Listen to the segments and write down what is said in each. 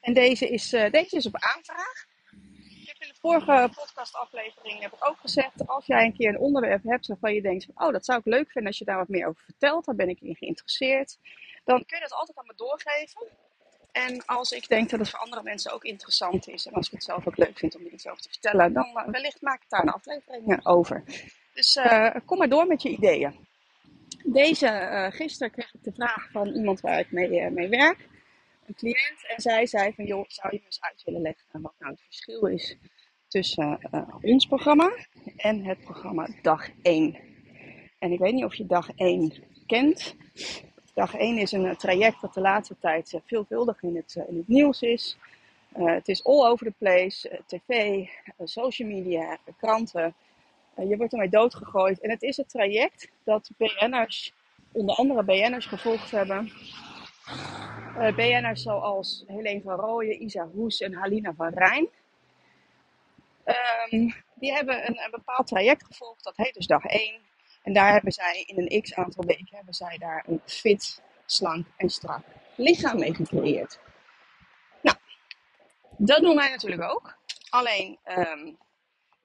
En deze is, uh, deze is op aanvraag. Ik heb in de vorige podcastaflevering heb ik ook gezegd, als jij een keer een onderwerp hebt waarvan je denkt, oh dat zou ik leuk vinden als je daar wat meer over vertelt, dan ben ik in geïnteresseerd. Dan kun je dat altijd aan me doorgeven. En als ik denk dat het voor andere mensen ook interessant is en als ik het zelf ook leuk vind om er iets over te vertellen, dan uh, wellicht maak ik daar een aflevering over. Dus uh, kom maar door met je ideeën. Deze, gisteren kreeg ik de vraag van iemand waar ik mee, mee werk een cliënt en zij zei van joh, zou je eens uit willen leggen wat nou het verschil is tussen uh, ons programma en het programma dag 1. En ik weet niet of je dag 1 kent. Dag 1 is een traject dat de laatste tijd uh, veelvuldig in het, in het nieuws is. het is all over the place, tv, social media, kranten. je wordt ermee doodgegooid. En het is het traject dat BN'ers, onder andere BN'ers, gevolgd hebben uh, eh, BN'ers zoals Helene van Rooyen, Isa Hoes en Halina van Rijn. Um, die hebben een, een, bepaald traject gevolgd, dat heet dus dag 1. En daar hebben zij in een x aantal weken hebben zij daar een fit, slank en strak lichaam mee gecreëerd. Nou, dat doen wij natuurlijk ook. Alleen, um,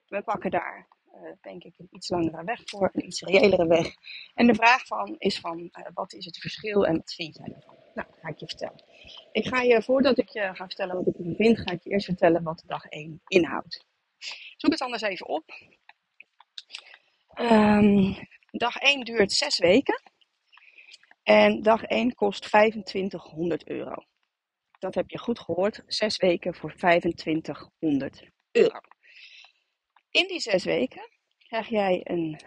we pakken daar uh, denk ik een iets langere weg voor, een iets reëlere weg. En de vraag van is van, uh, wat is het verschil en wat vind jij ervan? Nou, ga ik je vertellen. Ik ga je, voordat ik je ga vertellen wat ik ervan vind, ga ik je eerst vertellen wat dag 1 inhoudt. Zoek het anders even op. Um, dag 1 duurt 6 weken. En dag 1 kost 2500 euro. Dat heb je goed gehoord. 6 weken voor 2500 euro. In die 6 weken krijg jij een.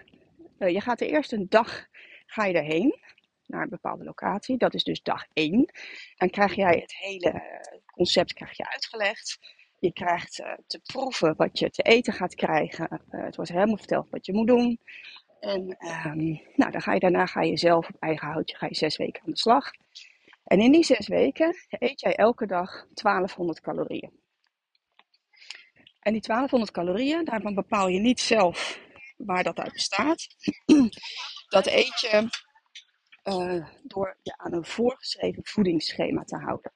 Uh, je gaat de eerste dag ga je erheen naar een bepaalde locatie. Dat is dus dag 1. Dan krijg jij het hele eh, concept krijg je uitgelegd. Je krijgt uh, te proeven wat je te eten gaat krijgen. Uh, het wordt helemaal verteld wat je moet doen. En um, nou, dan ga je, daarna ga je zelf op eigen houtje ga je zes weken aan de slag. En in die zes weken eet jij elke dag 1200 calorieën. En die 1200 calorieën, daarvan bepaal je niet zelf waar dat uit bestaat. Dat eet je uh, door je aan een voorgeschreven voedingsschema te houden.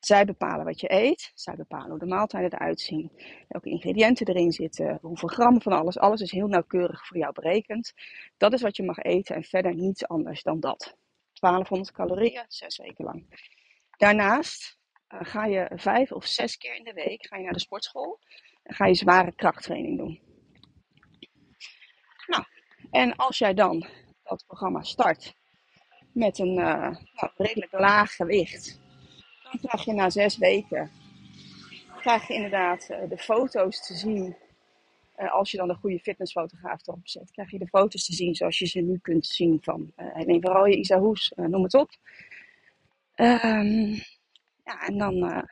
Zij bepalen wat je eet, zij bepalen hoe de maaltijden eruit zien, welke ingrediënten erin zitten, hoeveel gram van alles. Alles is heel nauwkeurig voor jou berekend. Dat is wat je mag eten en verder niets anders dan dat. 1200 calorieën, zes weken lang. Daarnaast uh, ga je vijf of zes keer in de week ga je naar de sportschool en ga je zware krachttraining doen. Nou, en als jij dan dat programma start met een uh, nou, redelijk laag gewicht. Dan krijg je na zes weken krijg je inderdaad uh, de foto's te zien. Uh, als je dan een goede fitnessfotograaf erop zet, krijg je de foto's te zien zoals je ze nu kunt zien van Helene vooral je Isa Hoes, noem het op. Um, ja, en dan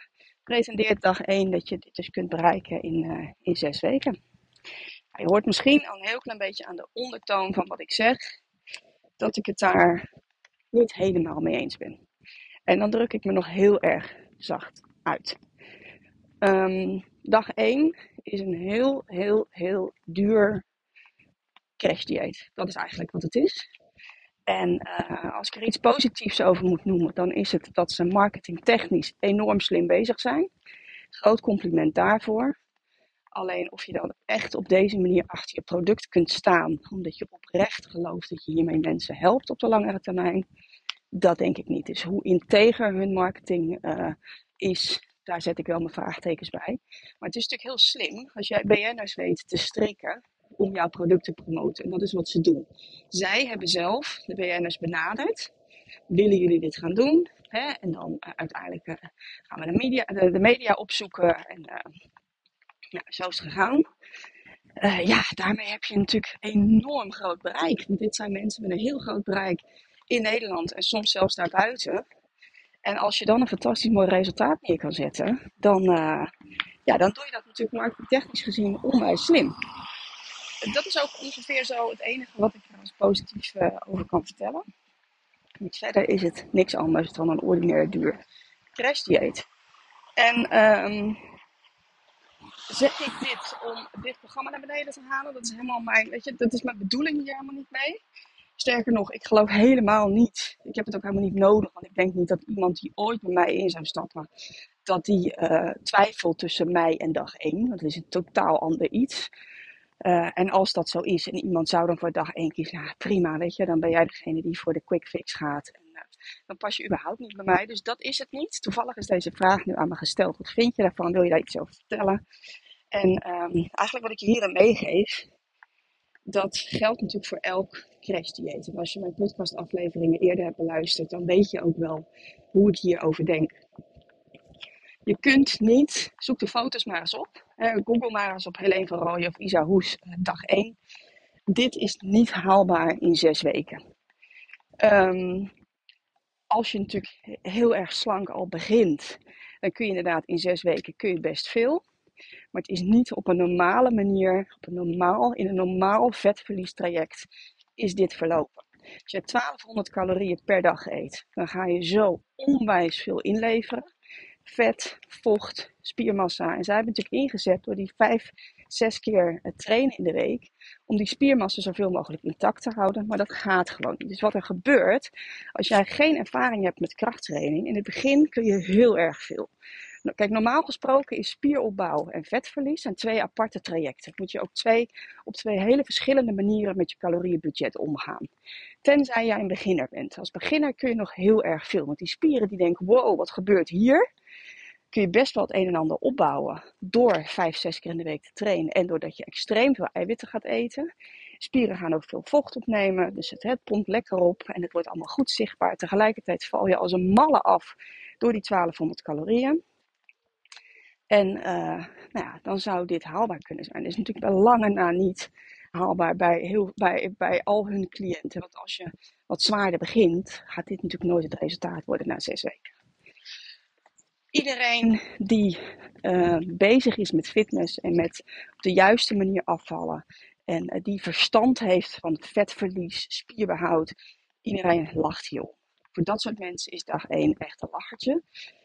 presenteert dag 1 dat je dit dus kunt bereiken in, in zes weken. je hoort misschien al een heel klein beetje aan de ondertoon van wat ik zeg, dat ik het daar niet helemaal mee eens ben. En dan druk ik me nog heel erg zacht uit. Um, dag 1 is een heel, heel, heel duur crashdieet. Dat is eigenlijk wat het is. En uh, als ik er iets positiefs over moet noemen, dan is het dat ze marketingtechnisch enorm slim bezig zijn. Groot compliment daarvoor. Alleen of je dan echt op deze manier achter je product kunt staan, omdat je oprecht gelooft dat je hiermee mensen helpt op de langere termijn, dat denk ik niet. Dus hoe integer hun marketing uh, is, daar zet ik wel mijn vraagtekens bij. Maar het is natuurlijk heel slim als jij BN'ers weet te strikken om jouw product te promoten. En dat is wat ze doen. Zij hebben zelf de BN'ers benaderd willen jullie dit gaan doen? Hè? En dan uh, uiteindelijk uh, gaan we de media, de, de media opzoeken. En ja, zo is het gegaan. ja, daarmee heb je natuurlijk enorm groot bereik. Dit zijn mensen met een heel groot bereik in Nederland en soms zelfs daarbuiten. En als je dan een fantastisch mooi resultaat neer kan zetten, dan, ja, dan doe je dat natuurlijk marketingtechnisch gezien onwijs slim. Dat is ook ongeveer zo het enige wat ik er als positief over kan vertellen. Verder is het niks anders dan een ordinair duur crashdieet. En um, zeg ik dit om dit programma naar beneden te halen? Dat is helemaal mijn, weet je, dat is mijn bedoeling hier helemaal niet mee. Sterker nog, ik geloof helemaal niet. Ik heb het ook helemaal niet nodig, want ik denk niet dat iemand die ooit bij mij in zou stappen, dat die uh, twijfelt tussen mij en dag 1. Dat is een totaal ander iets. Uh, en als dat zo is en iemand zou dan voor dag één kiezen, ja prima, weet je, dan ben jij degene die voor de quick fix gaat. Dan pas je überhaupt niet bij mij. Dus dat is het niet. Toevallig is deze vraag nu aan me gesteld. Wat vind je daarvan? Wil je daar iets over vertellen? En um, eigenlijk wat ik je hierin meegeef, dat geldt natuurlijk voor elk crashdieet. En als je mijn podcastafleveringen eerder hebt beluisterd, dan weet je ook wel hoe ik hierover denk. Je kunt niet, zoek de foto's maar eens op. Google maar eens op Helene van Rooyen of Isa Hoes eh, dag 1. Dit is niet haalbaar in zes weken. Um, als je natuurlijk heel erg slank al begint, dan kun je inderdaad in zes weken kun je best veel. Maar het is niet op een normale manier, op een normaal, in een normaal vetverliestraject, is dit verlopen. Als je 1200 calorieën per dag eet, dan ga je zo onwijs veel inleveren vet, vocht, spiermassa. En zij hebben natuurlijk ingezet door die vijf, zes keer trainen in de week. Om die spiermassa zoveel mogelijk intact te houden. Maar dat gaat gewoon niet. Dus wat er gebeurt, als jij geen ervaring hebt met krachttraining. In het begin kun je heel erg veel. Nou, kijk, normaal gesproken is spieropbouw en vetverlies zijn twee aparte trajecten. Moet je ook twee, op twee hele verschillende manieren met je calorieënbudget omgaan. Tenzij jij een beginner bent. Als beginner kun je nog heel erg veel. Want die spieren die denken, wow, wat gebeurt hier? Kun je best wel het een en ander opbouwen door vijf, zes keer in de week te trainen en doordat je extreem veel eiwitten gaat eten. Spieren gaan ook veel vocht opnemen, dus het, het pompt lekker op en het wordt allemaal goed zichtbaar. Tegelijkertijd val je als een malle af door die 1200 calorieën. En uh, nou ja, dan zou dit haalbaar kunnen zijn. Dat is natuurlijk bij lange na niet haalbaar bij, heel, bij, bij al hun cliënten. Want als je wat zwaarder begint, gaat dit natuurlijk nooit het resultaat worden na zes weken iedereen die uh, bezig is met fitness en met op de juiste manier afvallen en uh, die verstand heeft van vetverlies, spierbehoud, iedereen lacht hierop. Voor dat soort mensen is dag 1 echt een lachertje.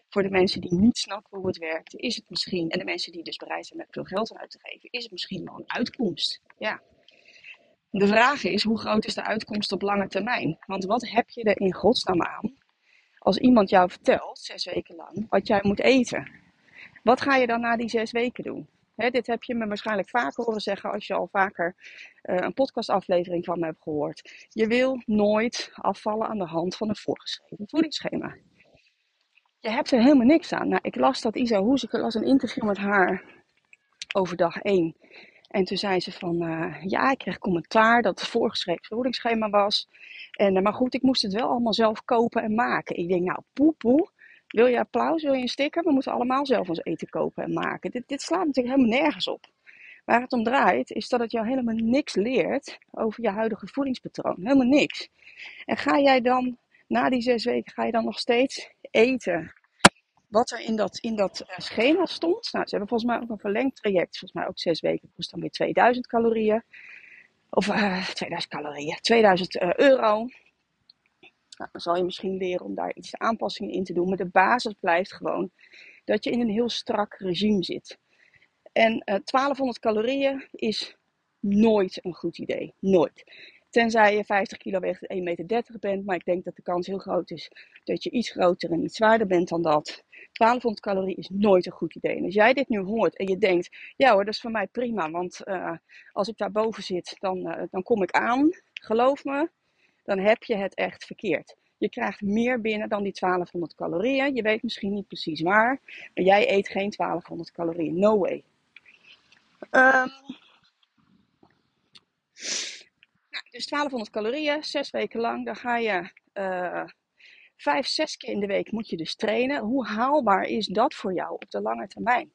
Voor de mensen die niet snappen hoe het werkt, is het misschien, en de mensen die dus bereid zijn met veel geld uit te geven, is het misschien wel een uitkomst. Ja. De vraag is, hoe groot is de uitkomst op lange termijn? Want wat heb je er in godsnaam aan als iemand jou vertelt, zes weken lang, wat jij moet eten. Wat ga je dan na die zes weken doen? dit heb je me waarschijnlijk vaker horen zeggen als je al vaker uh, een podcastaflevering van me hebt gehoord. Je wil nooit afvallen aan de hand van een voorgeschreven voedingsschema. Je hebt er helemaal niks aan. Nou, ik las dat Isa Hoes, ik las een interview met haar over dag 1. En toen zei ze van, uh, ja, ik kreeg commentaar dat het voorgeschreven voedingsschema was. En, uh, maar goed, ik moest het wel allemaal zelf kopen en maken. Ik denk, nou, poe. Wil je applaus? Wil je een sticker? We moeten allemaal zelf ons eten kopen en maken. Dit, dit slaat natuurlijk helemaal nergens op. Waar het om draait, is dat het jou helemaal niks leert over je huidige voedingspatroon. Helemaal niks. En ga jij dan, na die zes weken, ga je dan nog steeds eten wat er in dat, in dat uh, schema stond. Nou, ze hebben volgens mij ook een verlengd traject. Volgens mij ook zes weken kost dan weer 2000 calorieën. Of uh, 2000 calorieën, 2000 uh, euro. Nou, dan zal je misschien leren om daar iets aanpassingen in te doen. Maar de basis blijft gewoon dat je in een heel strak regime zit. En 1200 eh, calorieën is nooit een goed idee. Nooit. Tenzij je 50 kilo weegt en 1,30 meter bent. Maar ik denk dat de kans heel groot is dat je iets groter en iets zwaarder bent dan dat. 1200 calorieën is nooit een goed idee. En als jij dit nu hoort en je denkt, ja hoor, dat is voor mij prima. Want uh, als ik daar boven zit, dan, uh, dan kom ik aan. Geloof me, dan heb je het echt verkeerd. Je krijgt meer binnen dan die 1200 calorieën. Je weet misschien niet precies waar. Maar jij eet geen 1200 calorieën. No way. Um, nou, dus 1200 calorieën, zes weken lang. Dan ga je uh, Vijf, zes keer in de week moet je dus trainen. Hoe haalbaar is dat voor jou op de lange termijn?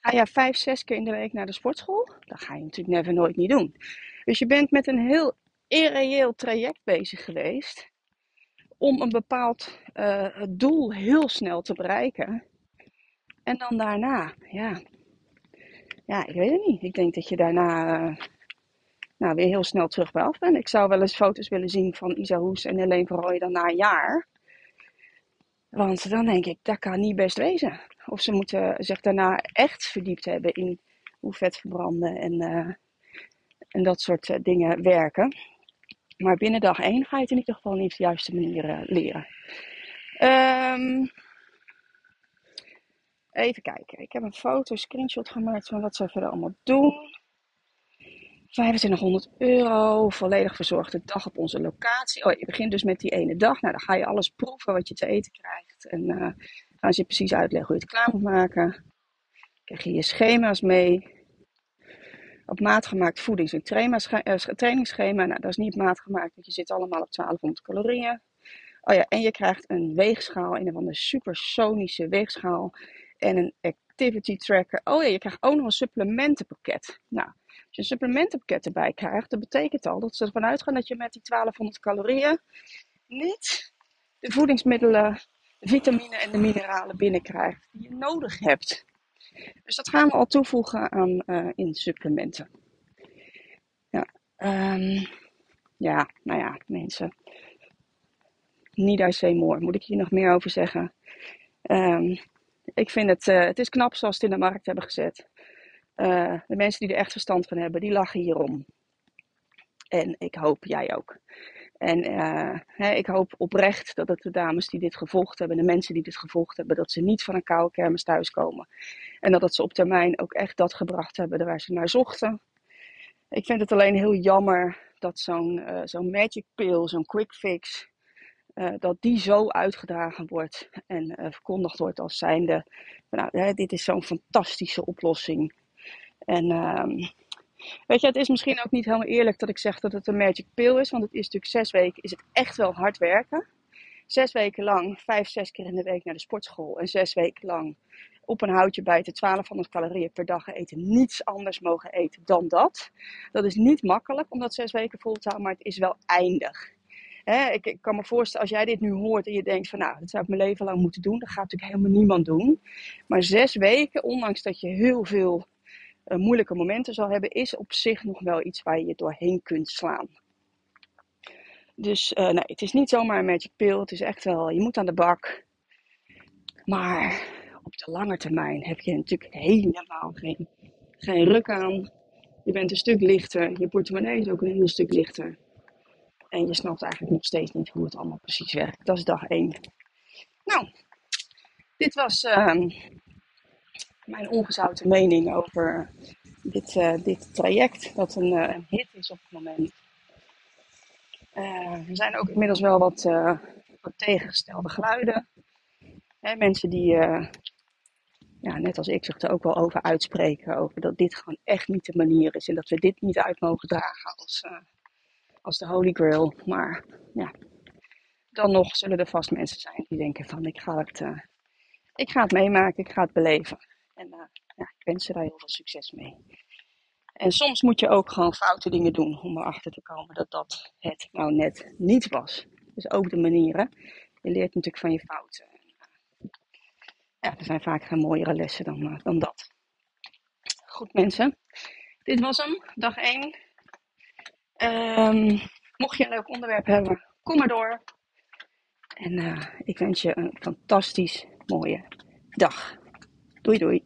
Ga je vijf, zes keer in de week naar de sportschool? Dat ga je natuurlijk never nooit niet doen. Dus je bent met een heel irreëel traject bezig geweest om een bepaald uh, doel heel snel te bereiken. En dan daarna, ja. Ja, ik weet het niet. Ik denk dat je daarna uh, nou, weer heel snel terug bij af bent. Ik zou wel eens foto's willen zien van Isa Hoes en Helene Verrooy dan na een jaar. Want dan denk ik, dat kan niet best wezen. Of ze moeten zich daarna echt verdiept hebben in hoe vet verbranden en, uh, en dat soort dingen werken. Maar binnen dag 1 ga je het in ieder geval niet op de juiste manier uh, leren. Um, even kijken. Ik heb een foto, screenshot gemaakt van wat ze verder allemaal doen. 2500 euro, volledig verzorgde dag op onze locatie. Oh, je begint dus met die ene dag. Nou, dan ga je alles proeven wat je te eten krijgt. En uh, gaan ze je precies uitleggen hoe je het klaar moet maken. Krijg je je schema's mee op maat gemaakt voedings- en eh, trainingsschema. Nou, dat is niet maat gemaakt, want je zit allemaal op 1200 calorieën. Oh ja, en je krijgt een weegschaal, een van de supersonische weegschaal. En een activity tracker. Oh ja, je krijgt ook nog een supplementenpakket. Nou, als je een supplementenpakket erbij krijgt, dat betekent al dat ze ervan uitgaan dat je met die 1200 calorieën niet de voedingsmiddelen, de vitamine en de mineralen binnenkrijgt die je nodig hebt. Dus dat gaan we al toevoegen aan uh, in supplementen. Ja, um, ja, nou ja, mensen. Niet I say more. Moet ik hier nog meer over zeggen? Um, ik vind het, uh, het is knap zoals ze het in de markt hebben gezet. Uh, de mensen die er echt verstand van hebben, die lachen hierom. En ik hoop jij ook. En uh, hè, ik hoop oprecht dat de dames die dit gevolgd hebben, de mensen die dit gevolgd hebben, dat ze niet van een koude kermis thuiskomen. En dat ze op termijn ook echt dat gebracht hebben waar ze naar zochten. Ik vind het alleen heel jammer dat zo'n zo'n magic pill, zo'n quick fix, dat die zo uitgedragen wordt en verkondigd wordt als zijnde, nou, hè, dit is zo'n fantastische oplossing. En uh, Weet je, het is misschien ook niet helemaal eerlijk dat ik zeg dat het een magic pill is. Want het is natuurlijk zes weken, is het echt wel hard werken. Zes weken lang, vijf, zes keer in de week naar de sportschool. En zes weken lang op een houtje bijten, 1200 calorieën per dag eten. Niets anders mogen eten dan dat. Dat is niet makkelijk om dat zes weken vol te houden, maar het is wel eindig. ik, ik, kan me voorstellen, als jij dit nu hoort en je denkt van nou, dat zou ik mijn leven lang moeten doen. Dat gaat natuurlijk helemaal niemand doen. Maar zes weken, ondanks dat je heel veel uh, moeilijke momenten zal hebben, is op zich nog wel iets waar je doorheen kunt slaan. Dus uh, het is niet zomaar een magic pill. Het is echt wel, je moet aan de bak. Maar op de lange termijn heb je natuurlijk helemaal geen, geen ruk aan. Je bent een stuk lichter. Je portemonnee is ook een heel stuk lichter. En je snapt eigenlijk nog steeds niet hoe het allemaal precies werkt. Dat is dag 1. Nou, dit was uh, mijn ongezouten mening over dit, uh, dit traject, dat een, uh, een, hit is op het moment. Uh, er zijn ook inmiddels wel wat, wat tegengestelde geluiden. Hè, mensen die, ja, net als ik, zich er ook wel over uitspreken. Over dat dit gewoon echt niet de manier is. En dat we dit niet uit mogen dragen als, als de Holy Grail. Maar ja, dan nog zullen er vast mensen zijn die denken van ik ga het, ik ga het meemaken, ik ga het beleven. En uh, ja, ik wens je daar heel veel succes mee. En soms moet je ook gewoon foute dingen doen om erachter te komen dat dat het nou net niet was. Dus ook de manieren. Je leert natuurlijk van je fouten. Ja, er zijn vaak geen mooiere lessen dan, uh, dan dat. Goed mensen, dit was hem, dag 1. Um, ehm, mocht je een leuk onderwerp hebben, kom maar door. En ik wens je een fantastisch mooie dag. 对对。